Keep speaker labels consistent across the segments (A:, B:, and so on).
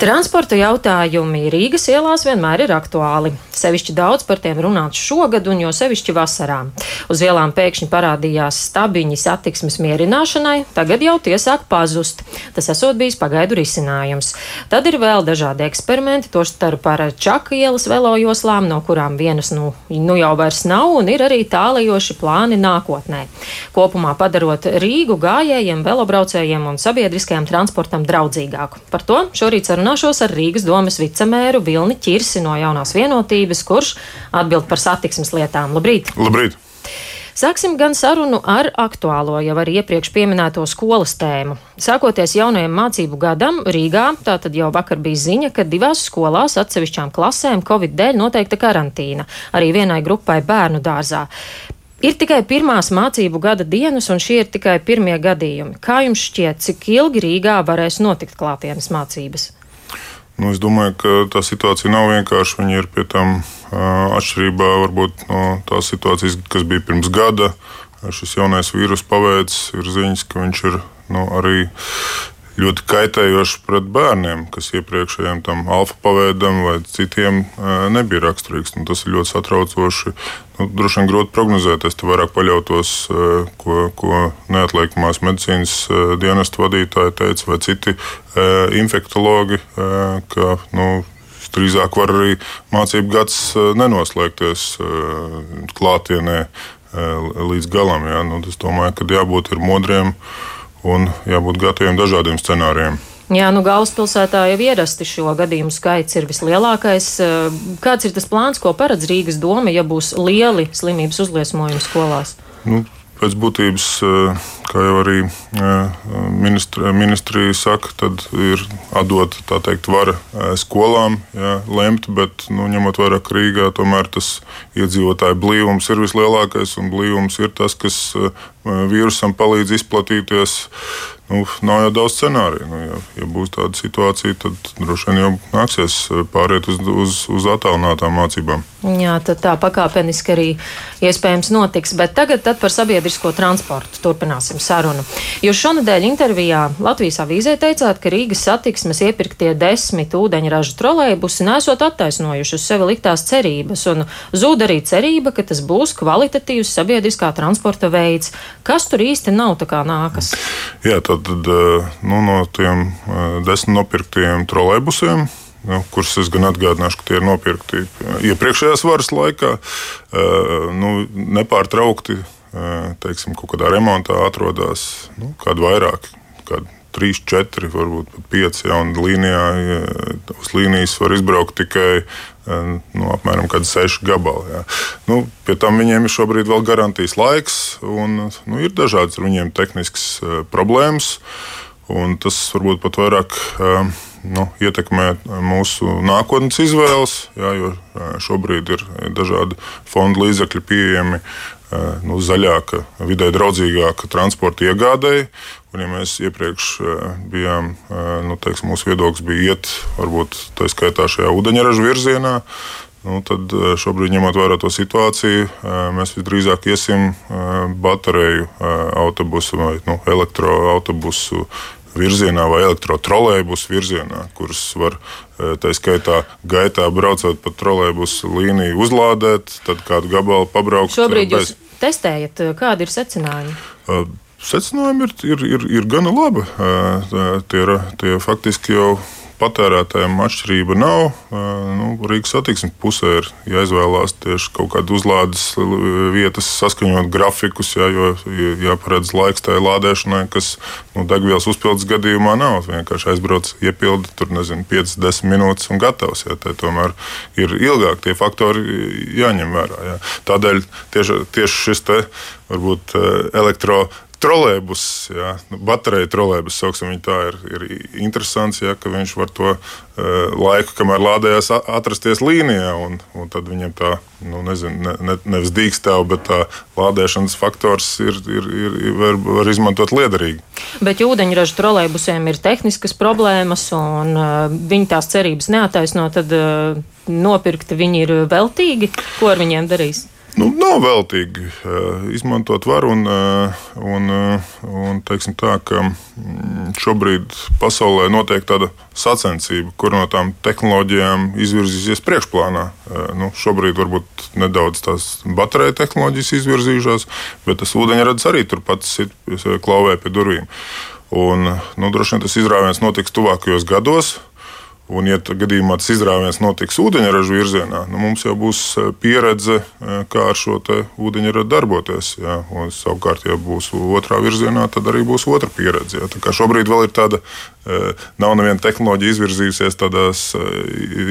A: Transporta jautājumi Rīgas ielās vienmēr ir aktuāli. Sevišķi daudz par tiem runāts šogad, un jo sevišķi vasarā. Uz ielām pēkšņi parādījās stabiņi satiksmes mierināšanai, tagad jau tie sāk pazust. Tas esot bijis pagaidu risinājums. Tad ir vēl dažādi eksperimenti, tostarp par Čaka ielas velojoslām, no kurām vienas nu, nu jau vairs nav, un ir arī tālajoši plāni nākotnē. Kopumā padarot Rīgu gājējiem, velobraucējiem un sabiedriskajam transportam draudzīgāku. Par to šorīt sarunā sarunāšos ar Rīgas domas vicemēru Vilni Čirsi no jaunās vienotības, kurš atbild par satiksmes lietām. Labrīt!
B: Labrīt!
A: Sāksim gan sarunu ar aktuālo, jau ar iepriekš pieminēto skolas tēmu. Sākoties jaunajam mācību gadam Rīgā, tātad jau vakar bija ziņa, ka divās skolās atsevišķām klasēm Covid dēļ noteikta karantīna, arī vienai grupai bērnu dārzā. Ir tikai pirmās mācību gada dienas, un šie ir tikai pirmie gadījumi. Kā jums šķiet, cik ilgi Rīgā varēs notikt klātienes mācības?
B: Nu, es domāju, ka tā situācija nav vienkārša. Viņa ir pie tam atšķirībā varbūt, no tās situācijas, kas bija pirms gada. Šis jaunais vīrus paveids ir ziņas, ka viņš ir nu, arī ļoti kaitējoši pret bērniem, kas iepriekšējiem tam alfa paveidam vai citiem nebija raksturīgs. Un tas ir ļoti satraucoši. Nu, droši vien grūti prognozēt. Es te vairāk paļautos, ko, ko neatliekamās medicīnas dienestu vadītāji teica, vai citi infektologi, ka nu, drīzāk var arī mācību gads nenoslēgties klātienē līdz galam. Ja? Nu, es domāju, ka jābūt modriem un jābūt gataviem dažādiem scenārijiem.
A: Jā, nu galvaspilsētā jau ierasti šo gadījumu skaits ir vislielākais. Kāds ir tas plāns, ko paredz Rīgas doma, ja būs lieli slimības uzliesmojumi skolās?
B: Nu, pēc būtības, kā jau arī ministri, ministrija saka, tad ir atdot teikt, vara skolām jā, lemt, bet nu, ņemot vērā, ka Rīgā tomēr tas iedzīvotāju blīvums ir vislielākais, un blīvums ir tas, kas vīrusam palīdz izplatīties nu, nav jau daudz scenāriju. Nu, ja, ja būs tāda situācija, tad droši vien jau nāksies eh, pāriet uz, uz, uz attālinātām mācībām.
A: Jā, tad tā pakāpeniski arī iespējams notiks. Bet tagad par sabiedrisko transportu turpināsim sarunu. Jūs šonadēļ intervijā Latvijas avīzē teicāt, ka Rīgas satiksmes iepirktie desmit ūdeņraža trolēbusi nesot attaisnojuši uz sevi liktās cerības, un zūd arī cerība, ka tas būs kvalitatīvs sabiedriskā transporta veids. Kas tur īsti nav tā kā nākas?
B: Jā, tad Tad eh, nu, no tiem eh, desmit nopirktiem trolēbusiem nu, kurus es gan atgādināšu, ka tie ir nopirkti eh, iepriekšējās varas laikā, nu, nepārtraukti teiksim, kaut kādā remontā atrodas nu, kādi vairāki. Kādi 3, 4, varbūt pat 5 jaunu līnijā. Uz līnijas var izbraukt tikai nu, apmēram 6 gabali. Jā. Nu, pie tam viņiem ir šobrīd vēl garantijas laiks, un nu, ir dažādas viņiem tehniskas problēmas. Tas varbūt pat vairāk nu, ietekmē mūsu nākotnes izvēles, jā, jo šobrīd ir dažādi fondu līdzekļi pieejami nu, zaļāka, vidē draudzīgāka transporta iegādēji. Un, ja mēs iepriekš bijām, nu, teiksim, mūsu viedoklis bija iet, varbūt tā skaitā šajā ūdeņraža virzienā, nu, tad šobrīd, ņemot vērā to situāciju, mēs visdrīzāk iesim bateriju autobusu vai nu, elektroautobusu virzienā vai elektrotrolēbusu virzienā, kuras var tā skaitā gaitā braucot pa trolēbusu līniju uzlādēt, tad kādu gabalu pabraukt.
A: Šobrīd bez... jūs testējat, kādi ir secinājumi?
B: Secinājumi ir, ir, ir, ir gana labi. Tie, tie faktiski jau patērētājiem atšķirība nav. Nu, Rīgas satiksmes pusē ir jāizvēlās tieši kaut kāda uzlādes vietas, saskaņot grafikus, jā, jo jāparedz laiks tajā lādēšanai, kas nu, degvielas uzpildes gadījumā nav. Vienkārši aizbrauc, iepildi tur nezinu, 5-10 minūtes un gatavs. Jā, tomēr ir ilgāk tie faktori jāņem vērā. Jā. Tādēļ tieši, tieši šis te varbūt elektroenerģijas trolēbus, jā, nu, bateriju trolēbus, sauksim viņu tā, ir, ir interesants, jā, ka viņš var to uh, laiku, kamēr lādējās, atrasties līnijā, un, un tad viņam tā, nu, nezinu, ne, ne, nevis dīkstāv, bet tā lādēšanas faktors ir, ir, ir, var, var izmantot liederīgi.
A: Bet ūdeņraža trolēbusiem ir tehniskas problēmas, un uh, viņi tās cerības neataisno, tad uh, nopirkti viņi ir veltīgi. Ko ar viņiem darīs?
B: Nu, nav veltīgi. Izmantot var un, un, un teiksim tā, mm, šobrīd pasaulē notiek tāda sacensība, kur no tām tehnoloģijām izvirzīsies priekšplānā. Nu, šobrīd varbūt nedaudz tās bateriju tehnoloģijas izvirzījušās, bet tas ūdeņrads arī turpat klauvē pie durvīm. Un, nu, droši vien tas izrāviens notiks tuvākajos gados. Un, ja gadījumā tas izrāviens notiks ūdeņraža virzienā, nu, mums jau būs eh, pieredze, eh, kā ar šo ūdeņradu darboties. Jā. Un, savukārt, ja būs otrā virzienā, tad arī būs otra pieredze. Jā. Šobrīd vēl ir tāda, eh, nav neviena tehnoloģija izvirzījusies tādās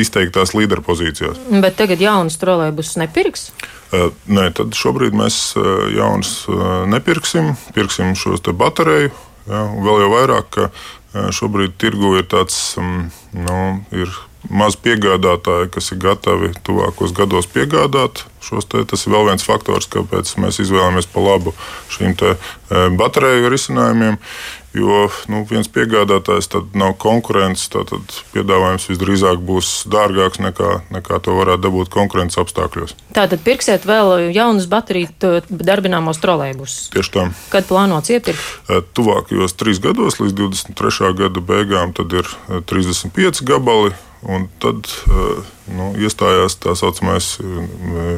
B: izteiktās līderpozīcijās.
A: Bet tagad jaunas trolēļus nepirks?
B: Nē, tad šobrīd mēs jaunus nepirksim. Pirksim šos bateriju. Jā, vēl jau vairāk, ka Šobrīd tirgu ir tāds mm, nu, ir maz piegādātāji, kas ir gatavi tuvākos gados piegādāt šos te. Tas ir vēl viens faktors, kāpēc mēs izvēlamies pa labu šīm bateriju risinājumiem. Jo nu, viens piegādātājs tad nav konkurence, tad piedāvājums visdrīzāk būs dārgāks nekā, nekā to varētu dabūt konkurences apstākļos.
A: Tātad pirksiet vēl jaunas bateriju darbināmos trolēļus.
B: Tieši tā.
A: Kad plānots iepirkt?
B: Tuvākajos trīs gados, līdz 23. gada beigām, tad ir 35 gabali. Un tad nu, iestājās tā saucamais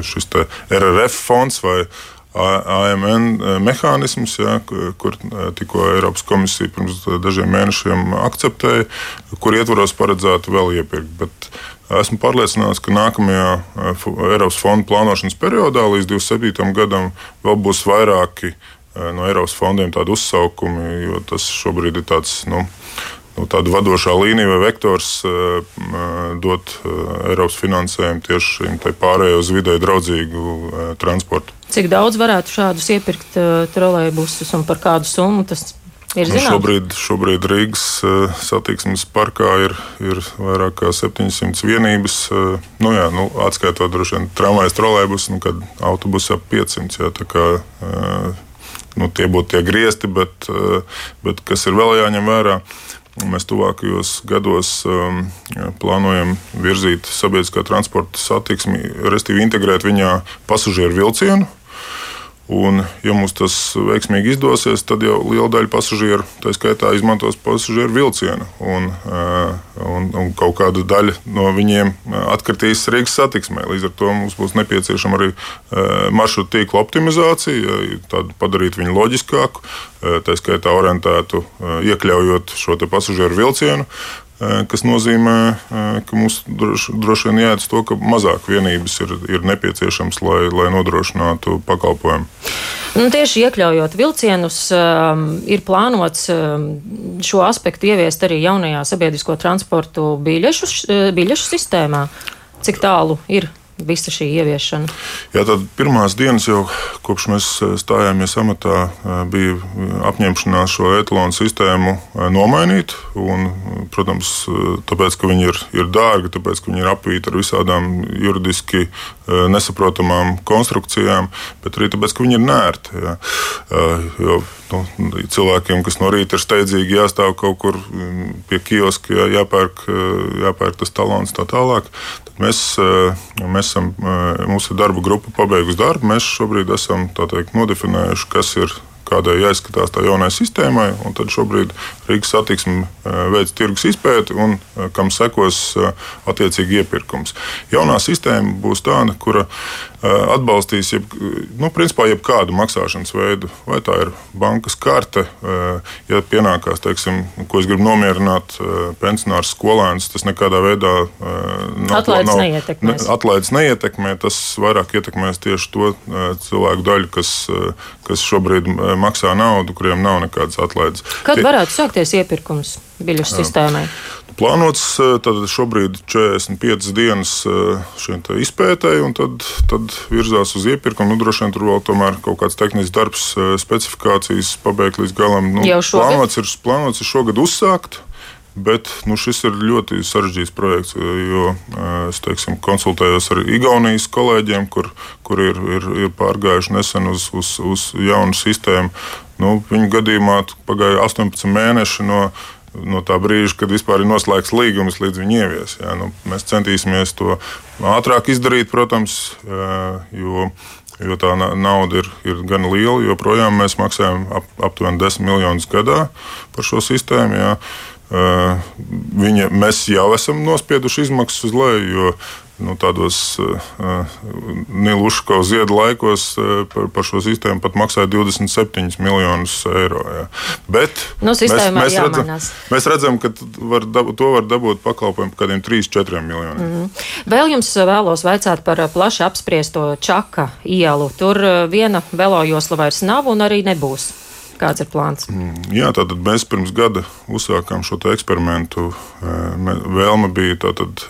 B: šis RRF fonds vai AMN e, mehānisms, ja, kur tikko Eiropas komisija pirms dažiem mēnešiem akceptēja, kur ietvaros paredzētu vēl iepirkt. Bet esmu pārliecināts, ka nākamajā Eiropas fonda plānošanas periodā līdz 27. gadam vēl būs vairāki no Eiropas fondiem tādi uzsaukumi, jo tas šobrīd ir tāds. Nu, nu, tāda vadošā līnija vai vektors dot Eiropas finansējumu tieši šim pārējai uz vidē draudzīgu transportu.
A: Cik daudz varētu šādus iepirkt trolēļbusus un par kādu summu? Tas Ir nu,
B: šobrīd, šobrīd Rīgas satiksmes parkā ir, ir vairāk kā 700 vienības. Nu, jā, nu, atskaitot droši vien tramvajas, trolēļbus, nu, kad autobusi ap 500. Jā, kā, nu, tie būtu tie griezti, bet, bet kas ir vēl jāņem vērā? Mēs tuvākajos gados um, plānojam virzīt sabiedriskā transporta satiksmi, respektīvi integrēt viņā pasažieru vilcienu Un, ja mums tas veiksmīgi izdosies, tad jau liela daļa pasažieru, tā skaitā, izmantos pasažieru vilcienu. Un, eh, un, un kaut kāda daļa no viņiem eh, atkritīs Rīgas satiksmē. Līdz ar to mums būs nepieciešama arī eh, maršrutu tīkla optimizācija, tādu padarīt viņu loģiskāku, tā skaitā orientētu, iekļaujot šo pasažieru vilcienu kas nozīmē, ka mums droši, droši vien jāiet uz to, ka mazāk vienības ir, ir nepieciešams, lai, lai nodrošinātu pakalpojumu.
A: Nu, tieši iekļaujot vilcienus, ir plānots šo aspektu ieviest arī jaunajā sabiedrisko transportu biļešu, biļešu sistēmā. Cik tālu ir visa šī ieviešana?
B: Jā, tad pirmās dienas jau kopš mēs eh, stājāmies amatā, eh, bija apņemšanās šo etalonu sistēmu nomainīt. Un, protams, tāpēc, ka viņi ir, ir dārgi, tāpēc, ka viņi ir apvīti ar visādām juridiski nesaprotamām konstrukcijām, bet arī tāpēc, ka viņi ir nērti. Jā. Jo nu, cilvēkiem, kas no rīta ir steidzīgi jāstāv kaut kur pie kioska, jā, jāpērk, jāpērk tas talons tā tālāk. Mēs, mēs esam, mūsu darba grupa pabeigusi darbu. Mēs šobrīd esam teikt, nodefinējuši, kas ir kādai jāizskatās tā jaunai sistēmai. Tad šobrīd Rīgas satiksme veids tirgus izpēti un kam sekos attiecīgi iepirkums. Jaunā sistēma būs tāda, kura atbalstīs jeb, nu, principā, jebkādu maksāšanas veidu. Vai tā ir bankas karte, ja pienākās, teiksim, ko es gribu nomierināt, pensionārs skolēns, tas nekādā veidā
A: nav, atlaides, nav, neietekmēs.
B: Ne, atlaides neietekmē. Tas vairāk ietekmēs tieši to cilvēku daļu, kas, kas šobrīd maksā naudu, kuriem nav nekādas atlaides.
A: Kad varētu sākties iepirkums biļešu sistēmai?
B: Plānots tad šobrīd 45 dienas šiem izpētēji, un tad, tad virzās uz iepirkumu. Nu, droši vien tur vēl tomēr kaut kāds tehnisks darbs, specifikācijas pabeigt līdz galam. Nu, plānots, ir, plānots ir šogad uzsākt. Bet nu, šis ir ļoti sarežģīts projekts, jo es teiksim, konsultējos ar Igaunijas kolēģiem, kur, kur ir, ir, ir pārgājuši nesen uz, uz, uz jaunu sistēmu. Nu, viņu gadījumā pagāja 18 mēneši no, no tā brīža, kad vispār ir noslēgts līgums, līdz viņi ievies. Jā, nu, mēs centīsimies to ātrāk izdarīt, protams, jo jo tā nauda ir, ir gan liela. Joprojām mēs maksājam ap, aptuveni 10 miljonus gadā par šo sistēmu. Jā. Viņa, mēs jau esam nospieduši izmaksas uz leju, jo nu, tādos uh, Niluško ziedu laikos uh, par, par šo sistēmu pat maksāja 27 miljonus eiro. Jā. Bet
A: nu, mēs,
B: mēs, redzam, mēs redzam, ka var dabūt, to var dabūt pakalpojumu par kādiem 3-4 miljoniem. Mm -hmm.
A: Vēl jums vēlos vaicāt par plaši apspriesto Čaka ielu. Tur viena velojosla vairs nav un arī nebūs. Kāds ir plāns? Mm,
B: jā, tātad mēs pirms gada uzsākām šo eksperimentu. Vēlme bija tātad,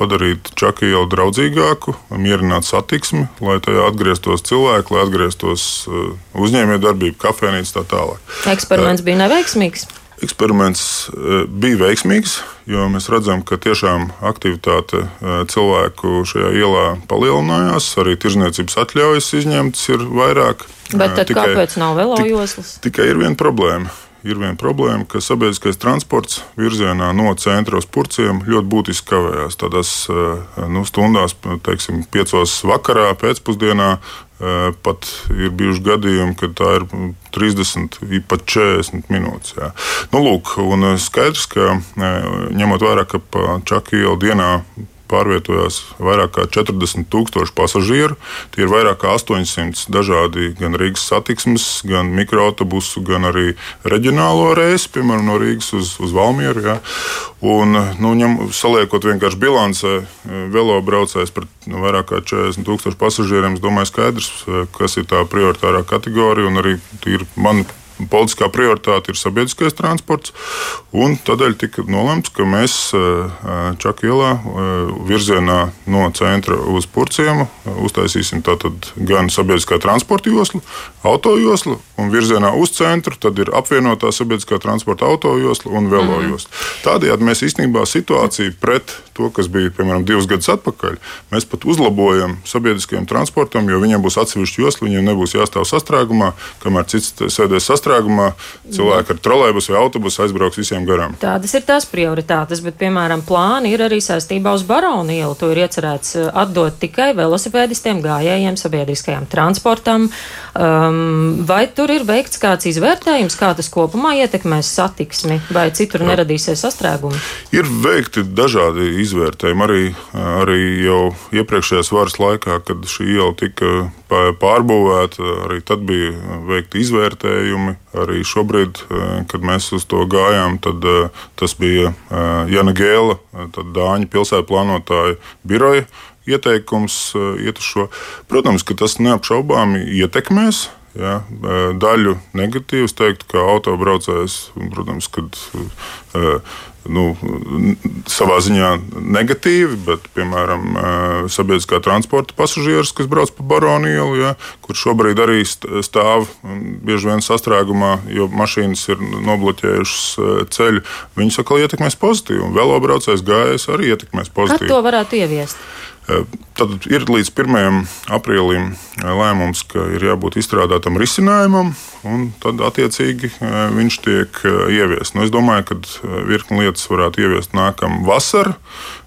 B: padarīt Čaku ielu draudzīgāku, mierināt satiksmi, lai tajā atgrieztos cilvēki, lai atgrieztos uzņēmējdarbība, kafejnīca tā tālāk.
A: Eksperiments bija neveiksmīgs.
B: Eksperiments e, bija veiksmīgs, jo mēs redzam, ka tiešām aktivitāte e, cilvēku šajā ielā palielinājās. Arī tirzniecības atļaujas izņemtas ir vairāk.
A: Bet e, tikai, kāpēc nav velojoslas?
B: Tik, tikai ir viena problēma. Ir viena problēma, ka sabiedriskais transports virzienā no centra uz purciem ļoti būtiski kavējās. Tādās nu, stundās, teiksim, piecos vakarā, pēcpusdienā, Pat ir bijuši gadījumi, kad tā ir 30, pat 40 minūtes. Jā. Nu, lūk, un skaidrs, ka ņemot vērā, ka pa Čaku ielu dienā pārvietojās vairāk kā 40 tūkstoši pasažieru. Tie ir vairāk kā 800 dažādi gan Rīgas satiksmes, gan mikroautobusu, gan arī reģionālo reisi, piemēram, no Rīgas uz, uz Valmieru. Ja. Un, nu, ņem, saliekot vienkārši bilancē, velo braucējs par nu, vairāk kā 40 tūkstošu pasažieriem, es domāju, skaidrs, kas ir tā prioritārā kategorija un arī ir man politiskā prioritāte ir sabiedriskais transports. Tādēļ tika nolemts, ka mēs eh, eh, Čakielā eh, virzienā no centra uz Purciemu uztaisīsim gan sabiedriskā transporta joslu, autojoslu, un virzienā uz centru tad ir apvienotā sabiedriskā transporta autojosla un velojosla. Mm. Tādējādi mēs īstenībā situāciju pret to, kas bija piemēram divus gadus atpakaļ, mēs pat uzlabojam sabiedriskajam transportam, jo viņiem būs atsevišķa josla, viņiem nebūs jāstāv sastrēgumā, kamēr cits sēdēs sastrēgumā cilvēki ar trolēbus vai autobusu aizbrauks visiem garām.
A: Tādas ir tās prioritātes, bet, piemēram, plāni ir arī saistībā uz Baronu ielu. To ir iecerēts uh, atdot tikai velosipēdistiem, gājējiem, sabiedriskajam transportam. Um, vai tur ir veikts kāds izvērtējums, kā tas kopumā ietekmēs satiksmi, vai citur neradīsies sastrēgumi?
B: Ir veikti dažādi izvērtējumi. Arī, arī jau iepriekšējās varas laikā, kad šī iela tika pārbūvēta, arī tad bija veikti izvērtējumi. Arī šobrīd, kad mēs uz to gājām, tad tas bija Jana Gēla, Dāņu pilsētu plānotāja biroja ieteikums iet uz šo. Protams, ka tas neapšaubāmi ietekmēs Ja, daļu negatīvas teikt, ka autobraucējs, protams, kad, nu, savā ziņā negatīvi, bet, piemēram, sabiedriskā transporta pasažieris, kas brauc pa Baronu ielu, ja, kur šobrīd arī stāv bieži vien sastrēgumā, jo mašīnas ir nobloķējušas ceļu, viņus atkal ietekmēs pozitīvi. Un velobraucējs gājējs arī ietekmēs pozitīvi.
A: Kā to varētu ieviest?
B: Tad ir līdz 1. aprīlim lēmums, ka ir jābūt izstrādātam risinājumam, un tad attiecīgi viņš tiek ieviests. Nu, es domāju, ka virkni lietas varētu ieviest nākamā vasarā.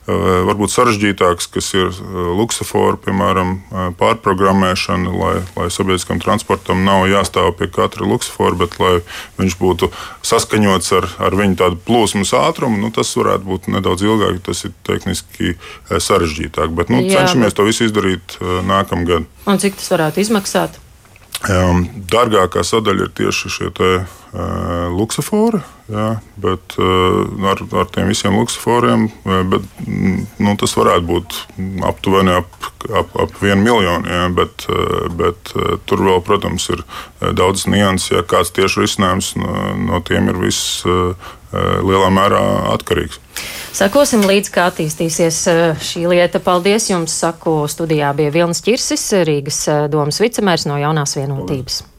B: Eh, varbūt sarežģītāks, kas ir eh, luksofora, piemēram, eh, pārprogrammēšana, lai, lai sabiedriskam transportam nav jāstāv pie katra luksofora, bet lai viņš būtu saskaņots ar, ar viņu tādu plūsmas ātrumu. Nu, tas varētu būt nedaudz ilgāk, tas ir tehniski sarežģītāk. Bet nu, Jā, cenšamies bet... to visu izdarīt nākamgad.
A: Un cik tas varētu izmaksāt?
B: Um, dārgākā sadaļa ir tieši šie te, uh, luksofori, jā, bet uh, ar, ar tiem visiem luksuforiem bet, nu, tas varētu būt aptuveni ap, ap, ap vienu miljonu. Jā, bet, uh, bet uh, tur vēl, protams, ir daudz nianses. Ja kāds tieši risinājums no, no tiem ir viss uh, lielā mērā atkarīgs.
A: Sekosim līdz, kā attīstīsies eh, šī lieta. Paldies jums, saku, studijā bija Vilnis Čirsis, Rīgas eh, domas vicemērs no jaunās vienotības. Paldies.